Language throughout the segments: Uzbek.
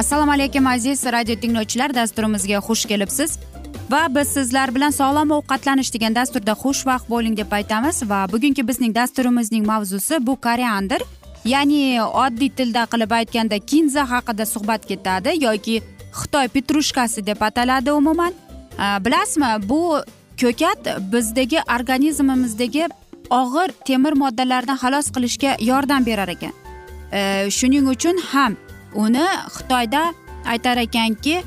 assalomu alaykum aziz radio tinglovchilar. Dasturimizga xush kelibsiz. Va biz sizlar bilan sog'lom ovqatlanish degan dasturda xushvaqt bo'ling deb aytamiz. Va bugungi bizning dasturimizning mavzusi bu koriander ya'ni oddiy tilda qilib aytganda kinza haqida suhbat ketadi yoki xitoy petrushkasi deb ataladi umuman. Bilasizmi bu ko'kat bizdagi organizmimizdagi og'ir temir moddalardan xalos qilishga yordam berar ekan. E, shuning uchun ham uni xitoyda aytar ekanki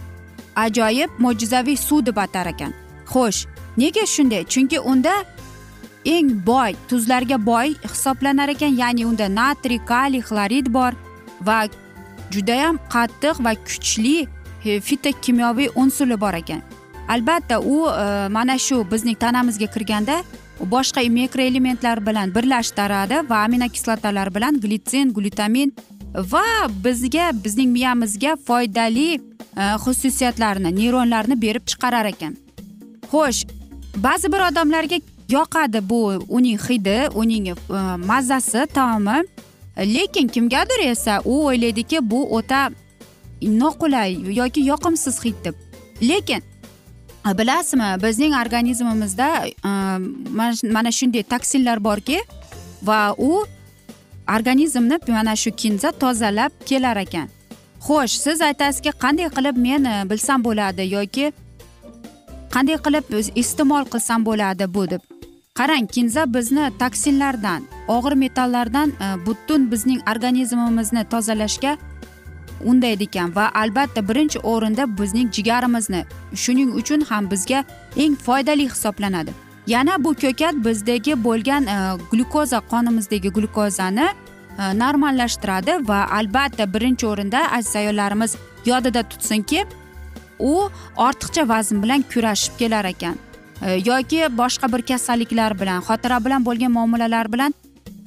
ajoyib mo'jizaviy suv deb atar ekan. Xo'sh nega shunday? Chunki unda eng boy tuzlarga boy hisoblanar ekan ya'ni unda natriy kaliy xlorid bor va judayam qattiq va kuchli e, fitokimyoviy unsuri bor ekan. Albatta u e, mana shu bizning tanamizga kirganda boshqa mikroelementlar bilan birlashtiradi va aminokislotalar bilan glitsin glutamin va bizga bizning miyamizga foydali e, xususiyatlarni neyronlarni berib chiqarar ekan. Xo'sh ba'zi bir odamlarga yoqadi bu uning hidi uning e, mazasi taomi. Lekin kimgadir esa u o'ylaydiki bu o'ta noqulay yoki yoqimsiz hid deb. Lekin bilasizmi bizning organizmimizda e, mana shunday toksinlar borki va u organizmni mana shu kinza tozalab kelar ekan. Xo'sh siz aytasizki qanday qilib men bilsam bo'ladi yoki qanday qilib iste'mol qilsam bo'ladi bu deb? Qarang kinza bizni toksinlardan og'ir metallardan e, butun bizning organizmimizni tozalashga undaydi ekan va albatta birinchi o'rinda bizning jigarimizni shuning uchun ham bizga eng foydali hisoblanadi. Yana bu ko'kat bizdagi bo'lgan e, glyukoza qonimizdagi glyukozani e, normallashtiradi va albatta birinchi o'rinda aziz ayollarimiz yodida tutsinki u ortiqcha vazn bilan kurashib kelar ekan. E, yoki boshqa bir kasalliklar bilan xotira bilan bo'lgan muammolar bilan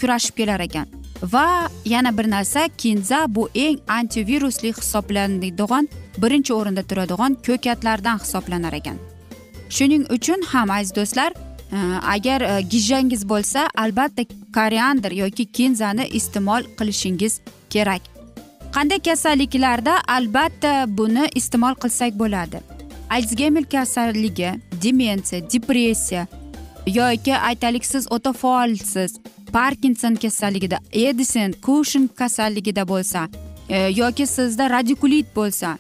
kurashib kelar ekan. Va yana bir narsa kinza bu eng antivirusli hisoblanadigan birinchi o'rinda turadigan ko'katlardan hisoblanar ekan. Shuning uchun ham aziz do'stlar Э, agar э, gijjangiz bo'lsa albatta koriandr yoki kinzani iste'mol qilishingiz kerak. Qanday kasalliklarda albatta buni iste'mol qilsak bo'ladi? Alsgeymer kasalligi demensiya depressiya yoki aytaylik siz o'ta faolsiz parkinson kasalligida edison kushin kasalligida bo'lsa e, yoki sizda radikulit bo'lsa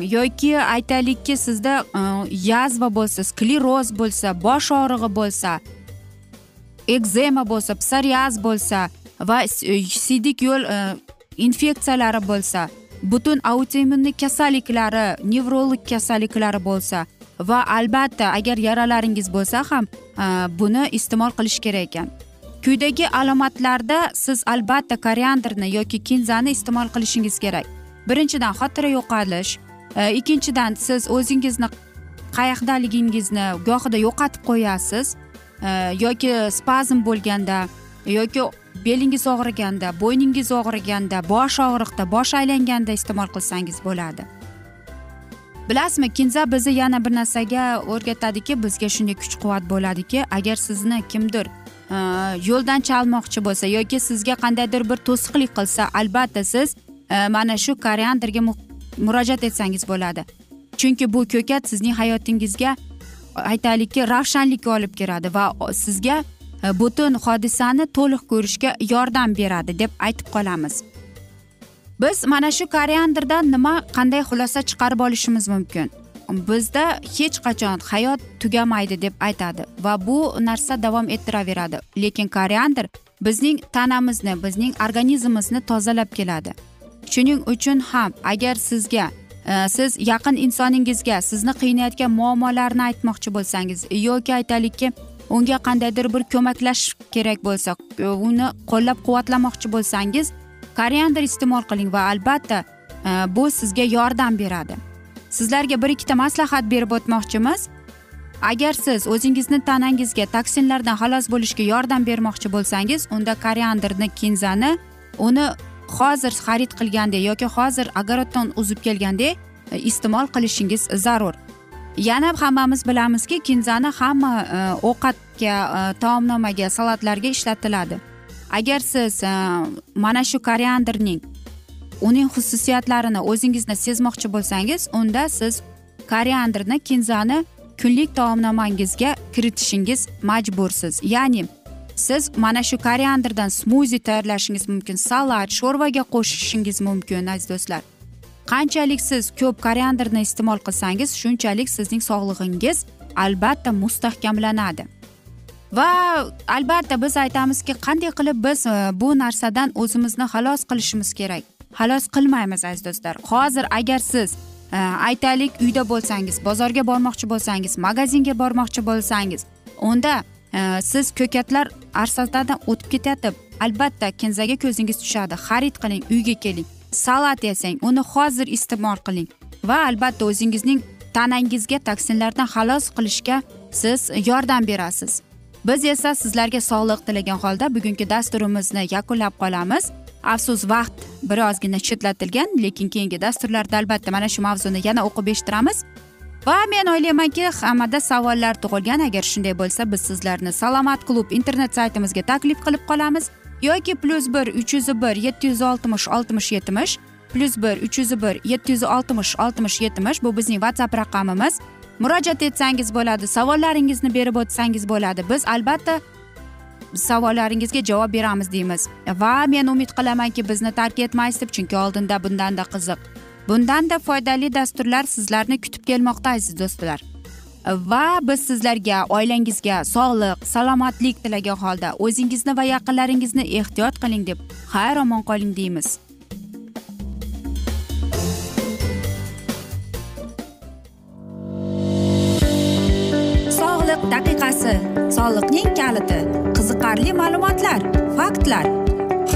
yoki aytaylikki sizda yazva bo'lsa skleroz bo'lsa bosh og'rig'i bo'lsa ekzema bo'lsa psoriaz bo'lsa va siydik yo'l infeksiyalari bo'lsa butun autoimmunniy kasalliklari nevrologik kasalliklari bo'lsa va albatta agar yaralaringiz bo'lsa ham buni iste'mol qilish kerak ekan quyidagi alomatlarda siz albatta koriandrni yoki kinzani iste'mol qilishingiz kerak birinchidan xotira yo'qolish e, ikkinchidan siz o'zingizni qayoqdaligingizni gohida yo'qotib qo'yasiz e, yoki spazm bo'lganda yoki belingiz og'riganda bo'yningiz og'riganda bosh og'riqda bosh aylanganda iste'mol qilsangiz bo'ladi. Bilasizmi kinza bizni yana bir narsaga o'rgatadiki bizga shunday kuch quvvat bo'ladiki agar sizni kimdir e, yo'ldan chalmoqchi bo'lsa yoki sizga qandaydir bir to'siqlik qilsa albatta siz Э, mana shu koriandrga murojaat etsangiz bo'ladi. Chunki bu ko'kat sizning hayotingizga aytaylikki ravshanlik olib keladi va sizga e, butun hodisani to'liq ko'rishga yordam beradi deb aytib qolamiz. Biz mana shu koriandrdan nima qanday xulosa chiqarib olishimiz mumkin? Bizda hech qachon hayot tugamaydi deb aytadi va bu narsa davom ettiraveradi. Lekin koriandr bizning tanamizni bizning organizmimizni tozalab keladi. Shuning uchun ham agar sizga e, siz yaqin insoningizga sizni qiynayotgan muammolarni aytmoqchi bo'lsangiz yoki aytaylikki unga qandaydir bir ko'maklash kerak bo'lsa uni qo'llab quvvatlamoqchi bo'lsangiz koriandr iste'mol qiling va albatta e, bu sizga yordam beradi. Sizlarga bir ikkita maslahat berib o'tmoqchimiz agar siz o'zingizni tanangizga toksinlardan xalos bo'lishga yordam bermoqchi bo'lsangiz unda koriandrni kinzani uni hozir xarid qilgandek yoki hozir огородdan uzib kelgandek e, iste'mol qilishingiz zarur. Yana hammamiz bilamizki kinzani hamma e, ovqatga e, taomnomaga salatlarga ishlatiladi. Agar siz mana shu koriandrning uning xususiyatlarini o'zingizni sezmoqchi bo'lsangiz unda siz koriandrni kinzani kunlik taomnomangizga kiritishingiz majbursiz. Ya'ni siz mana shu koriandrdan smuzi tayyorlashingiz mumkin salat sho'rvaga qo'shishingiz mumkin aziz do'stlar. Qanchalik siz ko'p koriandrni iste'mol qilsangiz shunchalik sizning sog'lig'ingiz albatta mustahkamlanadi. Va albatta biz aytamizki qanday qilib biz e, bu narsadan o'zimizni xalos qilishimiz kerak? Xalos qilmaymiz aziz do'stlar. Hozir agar siz e, aytaylik uyda bo'lsangiz bozorga bormoqchi bo'lsangiz magazinga bormoqchi bo'lsangiz unda siz ko'katlar arsatadan o'tib ketayotib albatta kinzaga ko'zingiz tushadi. Xarid qiling uyga keling. Salat yasang uni hozir iste'mol qiling. Va albatta o'zingizning tanangizga toksinlardan xalos qilishga siz yordam berasiz. Biz esa sizlarga sog'liq tilagan holda bugungi dasturimizni yakunlab qolamiz. Afsus vaqt birozgina chetlatilgan lekin keyingi dasturlarda albatta mana shu mavzuni yana o'qib eshittiramiz. Va men o'ylaymanki hammada savollar tug'ilgan. Agar shunday bo'lsa biz sizlarni salomat klub internet saytimizga taklif qilib qolamiz. Yoki plyus bir uch yuz bir yetti yuz oltmish oltmish yetmish plyus bir uch yuz bir yetti yuz oltmish oltmish yetmish bu bizning whatsapp raqamimiz. Murojaat etsangiz bo'ladi savollaringizni berib o'tsangiz bo'ladi. Biz albatta savollaringizga javob beramiz deymiz. Va men umid qilamanki bizni tark etmaysiz deb chunki oldinda bundanda qiziq. Bundanda foydali dasturlar sizlarni kutib kelmoqda aziz do'stlar. Va biz sizlarga oilangizga sog'lik salomatlik tilagan holda o'zingizni va yaqinlaringizni ehtiyot qiling deb xayr omon qoling deymiz. Sog'liq daqiqasi soliqning kaliti qiziqarli ma'lumotlar faktlar.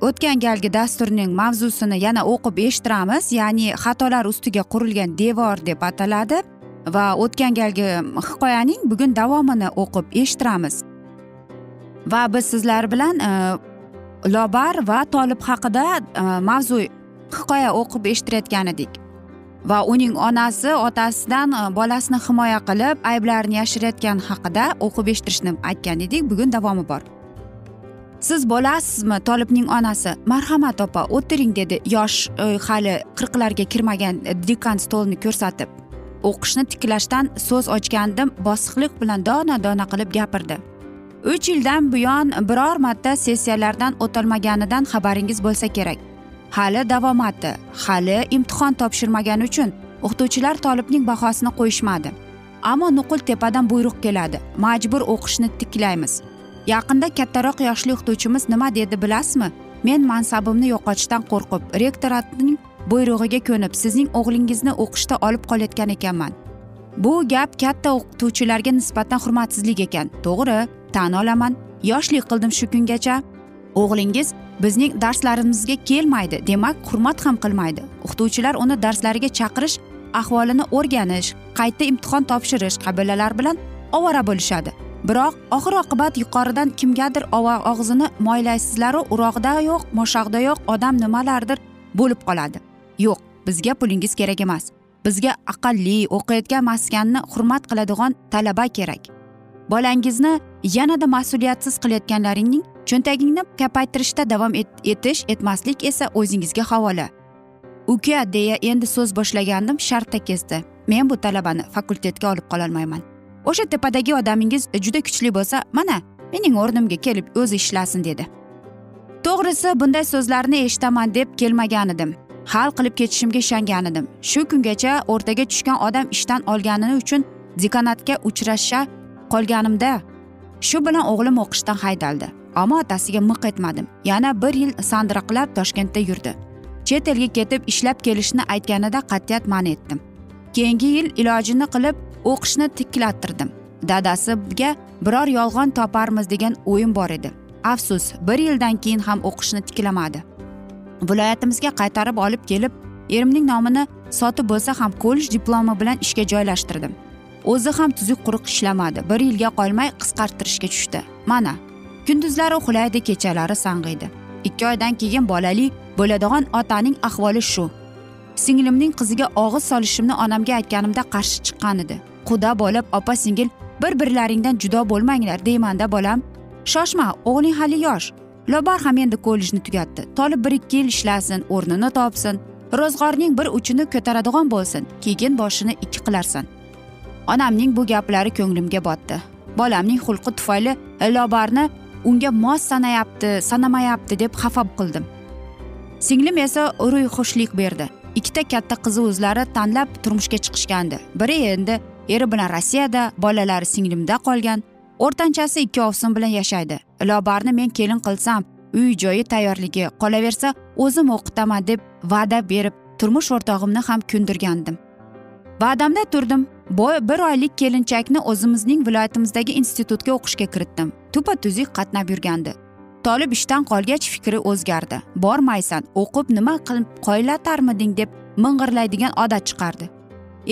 o'tgan galgi dasturning mavzusini yana o'qib eshittiramiz. Ya'ni xatolar ustiga qurilgan devor deb ataladi va o'tgan galgi hikoyaning bugun davomini o'qib eshittiramiz. Va biz sizlar bilan e, lobar va tolib haqida e, mavzu hikoya o'qib eshittirayotgan edik. Va uning onasi otasidan e, bolasini himoya qilib ayblarini yashirayotgani haqida o'qib eshittirishni aytgan edik. Bugun davomi bor. Siz bo'lasizmi tolibning onasi? Marhamat opa o'tiring dedi. Yosh e, hali qirqlarga kirmagan e, dekan stolni ko'rsatib. O'qishni tiklashdan so'z ochgandim bosiqlik bilan dona dona qilib gapirdi. Uch yildan buyon biror marta sessiyalardan o'tolmaganidan xabaringiz bo'lsa kerak. Hali davomati hali imtihon topshirmagani uchun o'qituvchilar tolibning bahosini qo'yishmadi. Ammo nuqul tepadan buyruq keladi. Majbur o'qishni tiklaymiz. Yaqinda kattaroq yoshli o'qituvchimiz nima dedi bilasizmi? Men mansabimni yo'qotishdan qo'rqib rektoratning buyrug'iga ko'nib sizning o'g'lingizni o'qishda olib qolayotgan ekanman. Bu gap katta o'qituvchilarga nisbatan hurmatsizlik ekan. To'g'ri tan olaman. Yoshlik qildim shu kungacha. O'g'lingiz bizning darslarimizga kelmaydi demak hurmat ham qilmaydi. O'qituvchilar uni darslariga chaqirish ahvolini o'rganish qayta imtihon topshirish qabilalar bilan ovora bo'lishadi. Biroq oxir oqibat yuqoridan kimgadir og'zini moylaysizlaru urog'da yo'q moshog'da yo'q odam nimalardir bo'lib qoladi. Yo'q bizga pulingiz kerak emas. Bizga aqlli o'qiyotgan maskanni hurmat qiladigan talaba kerak. Bolangizni yanada mas'uliyatsiz qilayotganlaringning cho'ntagingni kapaytirishda davom etish etmaslik esa o'zingizga havola. Uka deya endi so'z boshlagandim shartta kesdi men bu talabani fakultetga olib qololmayman. O'sha tepadagi odamingiz juda kuchli bo'lsa mana mening o'rnimga kelib o'zi ishlasin dedi. To'g'risi bunday so'zlarni eshitaman deb kelmagan edim. Hal qilib ketishimga ishongan edim. Shu kungacha o'rtaga tushgan odam ishdan olgani uchun dekanatga uchrasha qolganimda shu bilan o'g'lim o'qishdan haydaldi. Ammo otasiga miq etmadim. Yana bir yil sandiroqlab toshkentda yurdi. Chet elga ketib ishlab kelishni aytganida qat'iyat man etdim. Keyingi yil ilojini qilib o'qishni tiklattirdim dadasiga biror yolg'on toparmiz degan o'yim bor edi. Afsus bir yildan keyin ham o'qishni tiklamadi. Viloyatimizga qaytarib olib kelib erimning nomini sotib bo'lsa ham kollej diplomi bilan ishga joylashtirdim. O'zi ham tuzuk quruq ishlamadi bir yilga qolmay qisqartirishga tushdi. Mana kunduzlari uxlaydi kechalari sang'iydi. Ikki oydan keyin bolali bo'ladigan otaning ahvoli shu. Singlimning qiziga og'iz solishimni onamga aytganimda qarshi chiqqan edi. Quda bo'lib opa singil bir birlaringdan judo bo'lmanglar deymanda bolam shoshma o'g'ling hali yosh. Lobar ham endi kollejni tugatdi. Tolib bir ikki yil ishlasin o'rnini topsin. Ro'zg'orning bir uchini ko'taradigan bo'lsin keyin boshini ikki qilarsan. Onamning bu gaplari ko'nglimga botdi. Bolamning xulqi tufayli lobarni unga mos sanayapti sanamayapti deb xafa qildim. Singlim esa xushlik berdi. Ikkita katta qizi o'zlari tanlab turmushga chiqishgandi. Biri endi eri bilan rossiyada bolalari singlimda qolgan o'rtanchasi ikki ovsin bilan yashaydi. Lobarni men kelin qilsam uy joyi tayyorligi qolaversa o'zim o'qitaman deb va'da berib turmush o'rtog'imni ham ko'ndirgandim va'damda turdim boy bir oylik kelinchakni o'zimizning viloyatimizdagi institutga o'qishga kiritdim. Tupa tuzuk qatnab yurgandi. Tolib ishdan qolgach fikri o'zgardi. Bormaysan o'qib nima qilib qoylatarmiding? deb ming'irlaydigan odat chiqardi.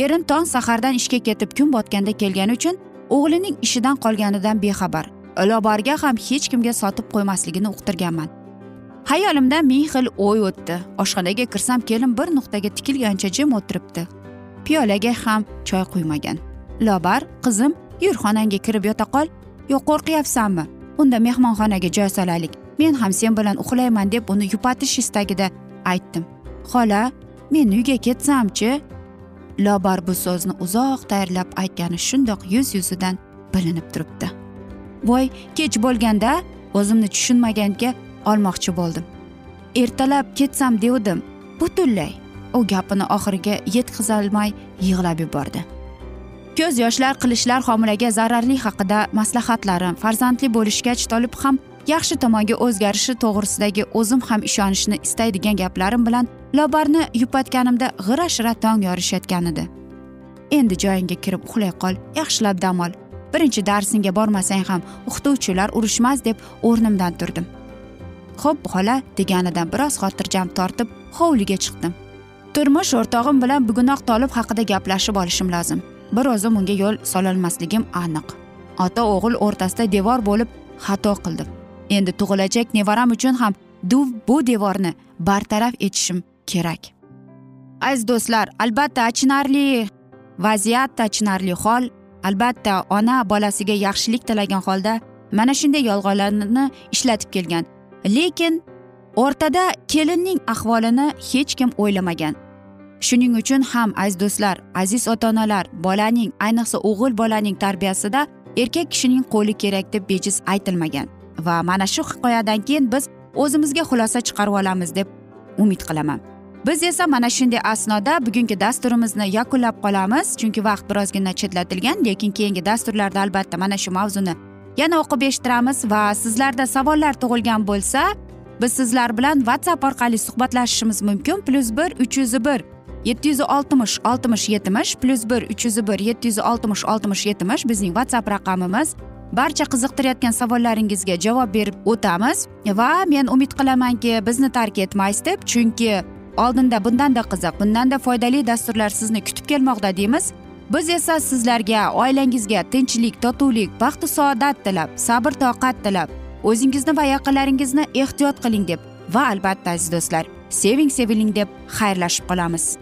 Erim tong sahardan ishga ketib kun botganda kelgani uchun o'g'lining ishidan qolganidan bexabar. Lobarga ham hech kimga sotib qo'ymasligini uqtirganman. Hayolimda ming xil o'y o'tdi. Oshxonaga kirsam kelin bir nuqtaga tikilgancha jim o'tiribdi. Piyolaga ham choy quymagan. Lobar qizim yur xonangga kirib yota qol yo qo'rqyapsanmi? Unda mehmonxonaga joy solaylik. Men ham sen bilan uxlayman deb uni yupatish istagida aytdim. Xola men uyga ketsamchi lobar bu so'zni uzoq tayyorlab aytgani shundoq yuz yuzidan bilinib turibdi. Voy kech bo'lganda o'zimni tushunmaganga olmoqchi bo'ldim. Ertalab ketsam devdim butunlay u gapini oxiriga yetkazolmay yig'lab yubordi. Ko'z yoshlar qilishlar homilaga zararli haqida maslahatlarim. Farzandli bo'lishgach tolib ham yaxshi tomonga o'zgarishi to'g'risidagi o'zim ham ishonishni istaydigan gaplarim bilan lobarni yupatganimda g'ira shira tong yorishayotgan edi endi joyingga kirib uxlay qol yaxshilab dam ol. Birinchi darsingga bormasang ham o'qituvchilar urushmas deb o'rnimdan turdim. Xo'p xola deganidan biroz xotirjam tortib hovliga chiqdim. Turmush o'rtog'im bilan bugunoq tolib haqida gaplashib olishim lozim. Bir o'zim unga yo'l sololmasligim aniq. Ota o'g'il o'rtasida devor bo'lib xato qildim. Endi tug'ilajak nevaram uchun ham bu devorni bartaraf etishim kerak. Aziz do'stlar albatta achinarli vaziyat achinarli hol. Albatta ona bolasiga yaxshilik tilagan holda mana shunday yolg'onlarni ishlatib kelgan. Lekin o'rtada kelinning ahvolini hech kim o'ylamagan. Shuning uchun ham aziz do'stlar aziz ota onalar bolaning ayniqsa o'g'il bolaning tarbiyasida erkak kishining qo'li kerak deb bejiz aytilmagan. Va mana shu hikoyadan keyin biz o'zimizga xulosa chiqarib olamiz deb umid qilaman. Biz esa mana shunday asnoda bugungi dasturimizni yakunlab qolamiz chunki vaqt birozgina chetlatilgan lekin keyingi dasturlarda albatta mana shu mavzuni yana o'qib eshittiramiz va sizlarda savollar tug'ilgan bo'lsa biz sizlar bilan whatsapp orqali suhbatlashishimiz mumkin. Plyus bir uch yuz bir yetti yuz oltmish oltmish yetmish plyus bir uch yuz bir yetti yuz oltmish oltmish yetmish bizning whatsapp raqamimiz. Barcha qiziqtirayotgan savollaringizga javob berib o'tamiz. Va men umid qilamanki bizni tark etmaysiz deb chunki oldinda bundanda qiziq bundanda foydali dasturlar sizni kutib kelmoqda deymiz. Biz esa sizlarga oilangizga tinchlik totuvlik baxtu saodat tilab sabr toqat tilab o'zingizni va yaqinlaringizni ehtiyot qiling deb va albatta aziz do'stlar seving seviling deb xayrlashib qolamiz.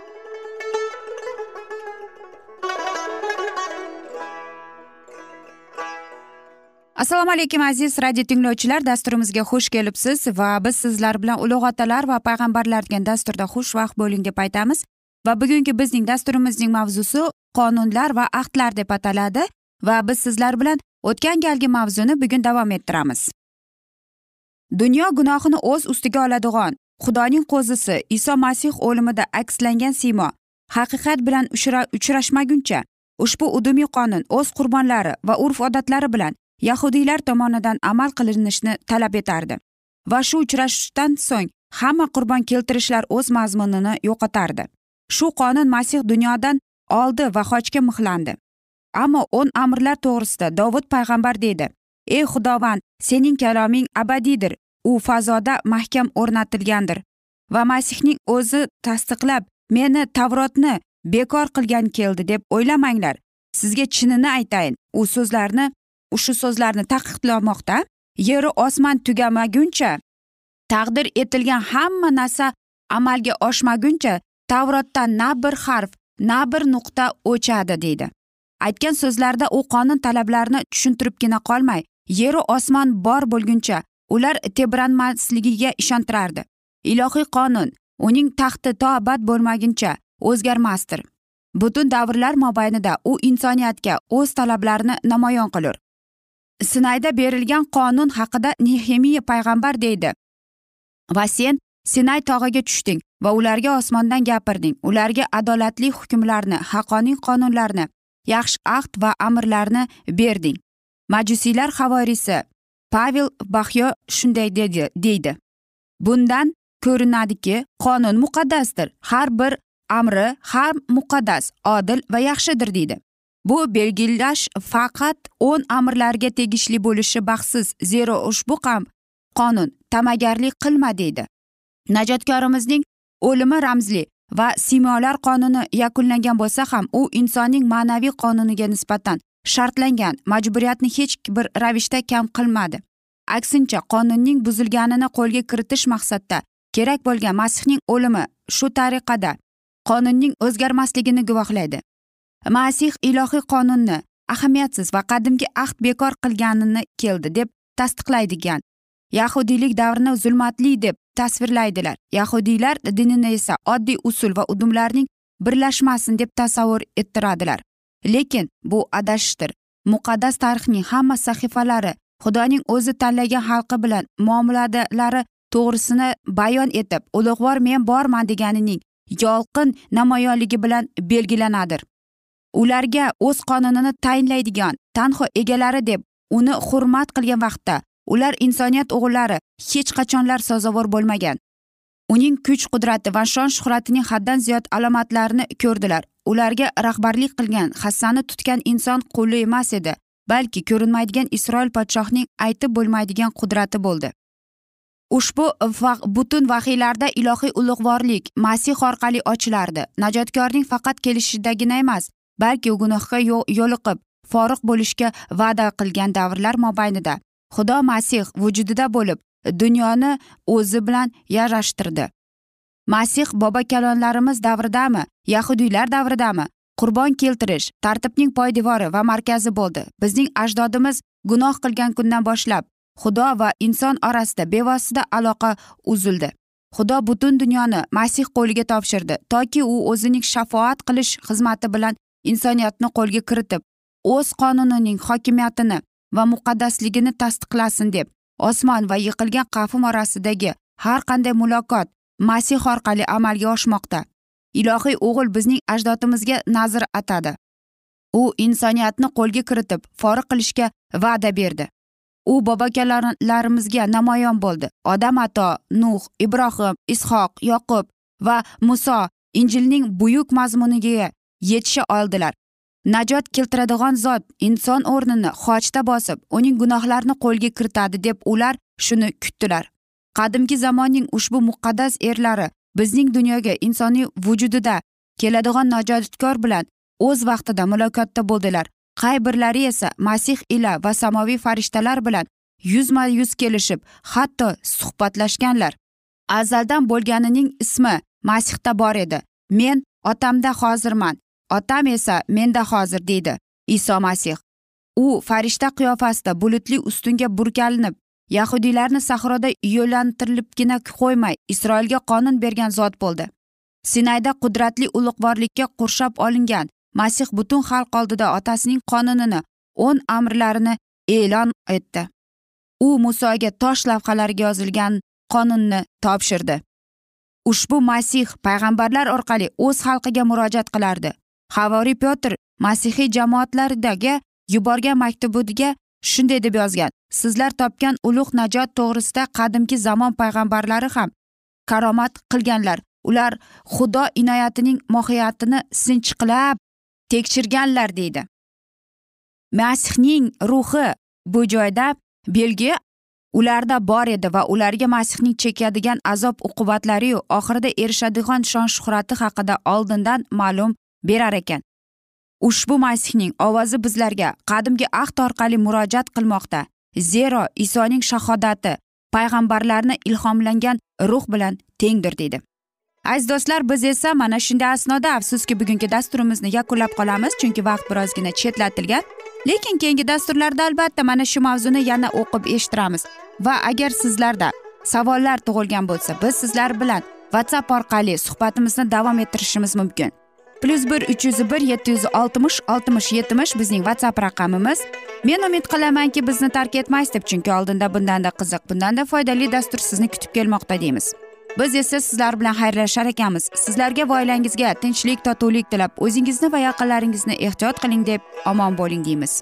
Assalomu alaykum aziz radio tinglovchilar. Dasturimizga xush kelibsiz va biz sizlar bilan ulug' otalar va payg'ambarlar degan dasturda xushvaqt bo'ling deb aytamiz. Va bugungi bizning dasturimizning mavzusi qonunlar va ahdlar deb ataladi va biz sizlar bilan o'tgan galgi mavzuni bugun davom ettiramiz. Dunyo gunohini o'z ustiga oladigan xudoning qo'zisi iso masih o'limida akslangan siymo haqiqat bilan uchrashmaguncha ushbu udumiy qonun o'z qurbonlari va urf odatlari bilan yahudiylar tomonidan amal qilinishni talab etardi va shu uchrashishdan so'ng hamma qurbon keltirishlar o'z mazmunini yo'qotardi. Shu qonun masih dunyodan oldi va xochga mixlandi. Ammo o'n amrlar to'g'risida dovud payg'ambar deydi ey xudovand sening kaloming abadiydir u fazoda mahkam o'rnatilgandir va masihning o'zi tasdiqlab meni tavrotni bekor qilgan keldi deb o'ylamanglar. Sizga chinini aytayin u so'zlarni shu so'zlarni taqiqlamoqda yeru osmon tugamaguncha taqdir etilgan hamma narsa amalga oshmaguncha tavrotdan na bir harf na bir nuqta o'chadi deydi. Aytgan so'zlarida u qonun talablarini tushuntiribgina qolmay yeru osmon bor bo'lguncha ular tebranmasligiga ishontirardi. Ilohiy qonun uning taxti to abad bo'lmaguncha o'zgarmasdir. Butun davrlar mobaynida u insoniyatga o'z talablarini namoyon qilur. Sinayda berilgan qonun haqida nehemiya payg'ambar deydi va sen sinay tog'iga tushding va ularga osmondan gapirding ularga adolatli hukmlarni haqqoniy qonunlarni yaxshi ahd va amrlarni berding majusiylar havoriysi pavel bahyo shunday dedi deydi bundan ko'rinadiki qonun muqaddasdir har bir amri har muqaddas odil va yaxshidir deydi bu belgilash faqat o'n amrlarga tegishli bo'lishi baxtsiz zero ushbu ham qonun ta'magarlik qilma deydi. Najotkorimizning o'limi ramzli va simolar qonuni yakunlangan bo'lsa ham u insonning ma'naviy qonuniga nisbatan shartlangan majburiyatni hech bir ravishda kam qilmadi. Aksincha qonunning buzilganini qo'lga kiritish maqsadida kerak bo'lgan masihning o'limi shu tariqada qonunning o'zgarmasligini guvohlaydi. Masih ilohiy qonunni ahamiyatsiz va qadimgi ahd bekor qilganini keldi deb tasdiqlaydigan. Yahudiylik davrini zulmatli deb tasvirlaydilar. Yahudiylar dinini esa oddiy usul va udumlarning birlashmasin deb tasavvur ettiradilar. Lekin bu adashishdir. Muqaddas tarixning hamma sahifalari xudoning o'zi tanlagan xalqi bilan muomaladalari to'g'risini bayon etib ulug'vor men borman deganining yolqin namoyonligi bilan belgilanadir. Ularga o'z qonunini tayinlaydigan tanho egalari deb uni hurmat qilgan vaqtda ular insoniyat o'g'illari hech qachonlar sazovor bo'lmagan. Uning kuch qudrati va shon shuhratining haddan ziyod alomatlarini ko'rdilar. Ularga rahbarlik qilgan hassani tutgan inson quli emas edi balki ko'rinmaydigan isroil podshohning aytib bo'lmaydigan qudrati bo'ldi. Ushbu butun vahiylarda ilohiy ulug'vorlik masih orqali ochilardi. Najotkorning faqat kelishidagina emas balki gunohga yo'liqib forig' bo'lishga va'da qilgan davrlar mobaynida xudo masih vujudida bo'lib dunyoni o'zi bilan yarashtirdi. Masih bobo kalonlarimiz davridami yahudiylar davridami? Qurbon keltirish tartibning poydevori va markazi bo'ldi. Bizning ajdodimiz gunoh qilgan kundan boshlab xudo va inson orasida bevosita aloqa uzildi. Xudo butun dunyoni masih qo'liga topshirdi toki u o'zining shafoat qilish xizmati bilan insoniyatni qo'lga kiritib o'z qonunining hokimiyatini va muqaddasligini tasdiqlasin deb osmon va yiqilgan qafim orasidagi har qanday muloqot masih orqali amalga oshmoqda. Ilohiy o'g'il bizning ajdodimizga nazr atadi. U insoniyatni qo'lga kiritib forig qilishga va'da berdi. U bobokalarimizga namoyon bo'ldi. Odam ato nuh ibrohim ishoq yoqub va muso injilning buyuk mazmuniga yetisha oldilar. Najot keltiradigan zot inson o'rnini xochda bosib uning gunohlarini qo'lga kiritadi deb ular shuni kutdilar. Qadimgi zamonning ushbu muqaddas erlari bizning dunyoga insoniy vujudida keladigan najotkor bilan o'z vaqtida muloqotda bo'ldilar. Qay birlari esa masih ila va samoviy farishtalar bilan yuzma yuz kelishib hatto suhbatlashganlar. Azaldan bo'lganining ismi masihda bor edi. Men otamda hozirman. Otam esa menda hozir deydi iso masih. U farishta qiyofasida bulutli ustunga burkalinib yahudiylarni sahroda yo'llantirilibgina qo'ymay isroilga qonun bergan zot bo'ldi. Sinayda qudratli ulug'vorlikka qurshab olingan masih butun xalq oldida otasining qonunini o'n amrlarini e'lon etdi. U musoga tosh lavhalariga yozilgan qonunni topshirdi. Ushbu masih payg'ambarlar orqali o'z xalqiga murojaat qilardi. Havoriy petr masihiy jamoatlardagi yuborgan maktubiga shunday deb yozgan. Sizlar topgan ulug' najot to'g'risida qadimki zamon payg'ambarlari ham karomat qilganlar. Ular xudo inoyatining mohiyatini sinchiqlab tekshirganlar deydi. Masihning ruhi bu joyda belgi ularda bor edi va ularga masihning chekadigan azob uqubatlariyu oxirida erishadigan shon shuhrati haqida oldindan ma'lum berar ekan. Ushbu masihning ovozi bizlarga qadimgi ahd orqali murojaat qilmoqda. Zero isoning shahodati payg'ambarlarni ilhomlangan ruh bilan tengdir deydi. Aziz do'stlar biz esa mana shunday asnoda afsuski bugungi dasturimizni yakunlab qolamiz chunki vaqt birozgina chetlatilgan. Lekin keyingi dasturlarda albatta mana shu mavzuni yana o'qib eshittiramiz. Va agar sizlarda savollar tug'ilgan bo'lsa biz sizlar bilan whatsapp orqali suhbatimizni davom ettirishimiz mumkin. Plyus bir uch yuz bir yetti yuz oltmish oltmish yetmish bizning whatsapp raqamimiz men umid qilamanki bizni tark etmaysiz deb chunki oldinda bundanda qiziq bundanda foydali dastur sizni kutib kelmoqda deymiz biz esa sizlar bilan xayrlashar ekanmiz sizlarga va oilangizga tinchlik totuvlik tilab o'zingizni va yaqinlaringizni ehtiyot qiling deb omon bo'ling deymiz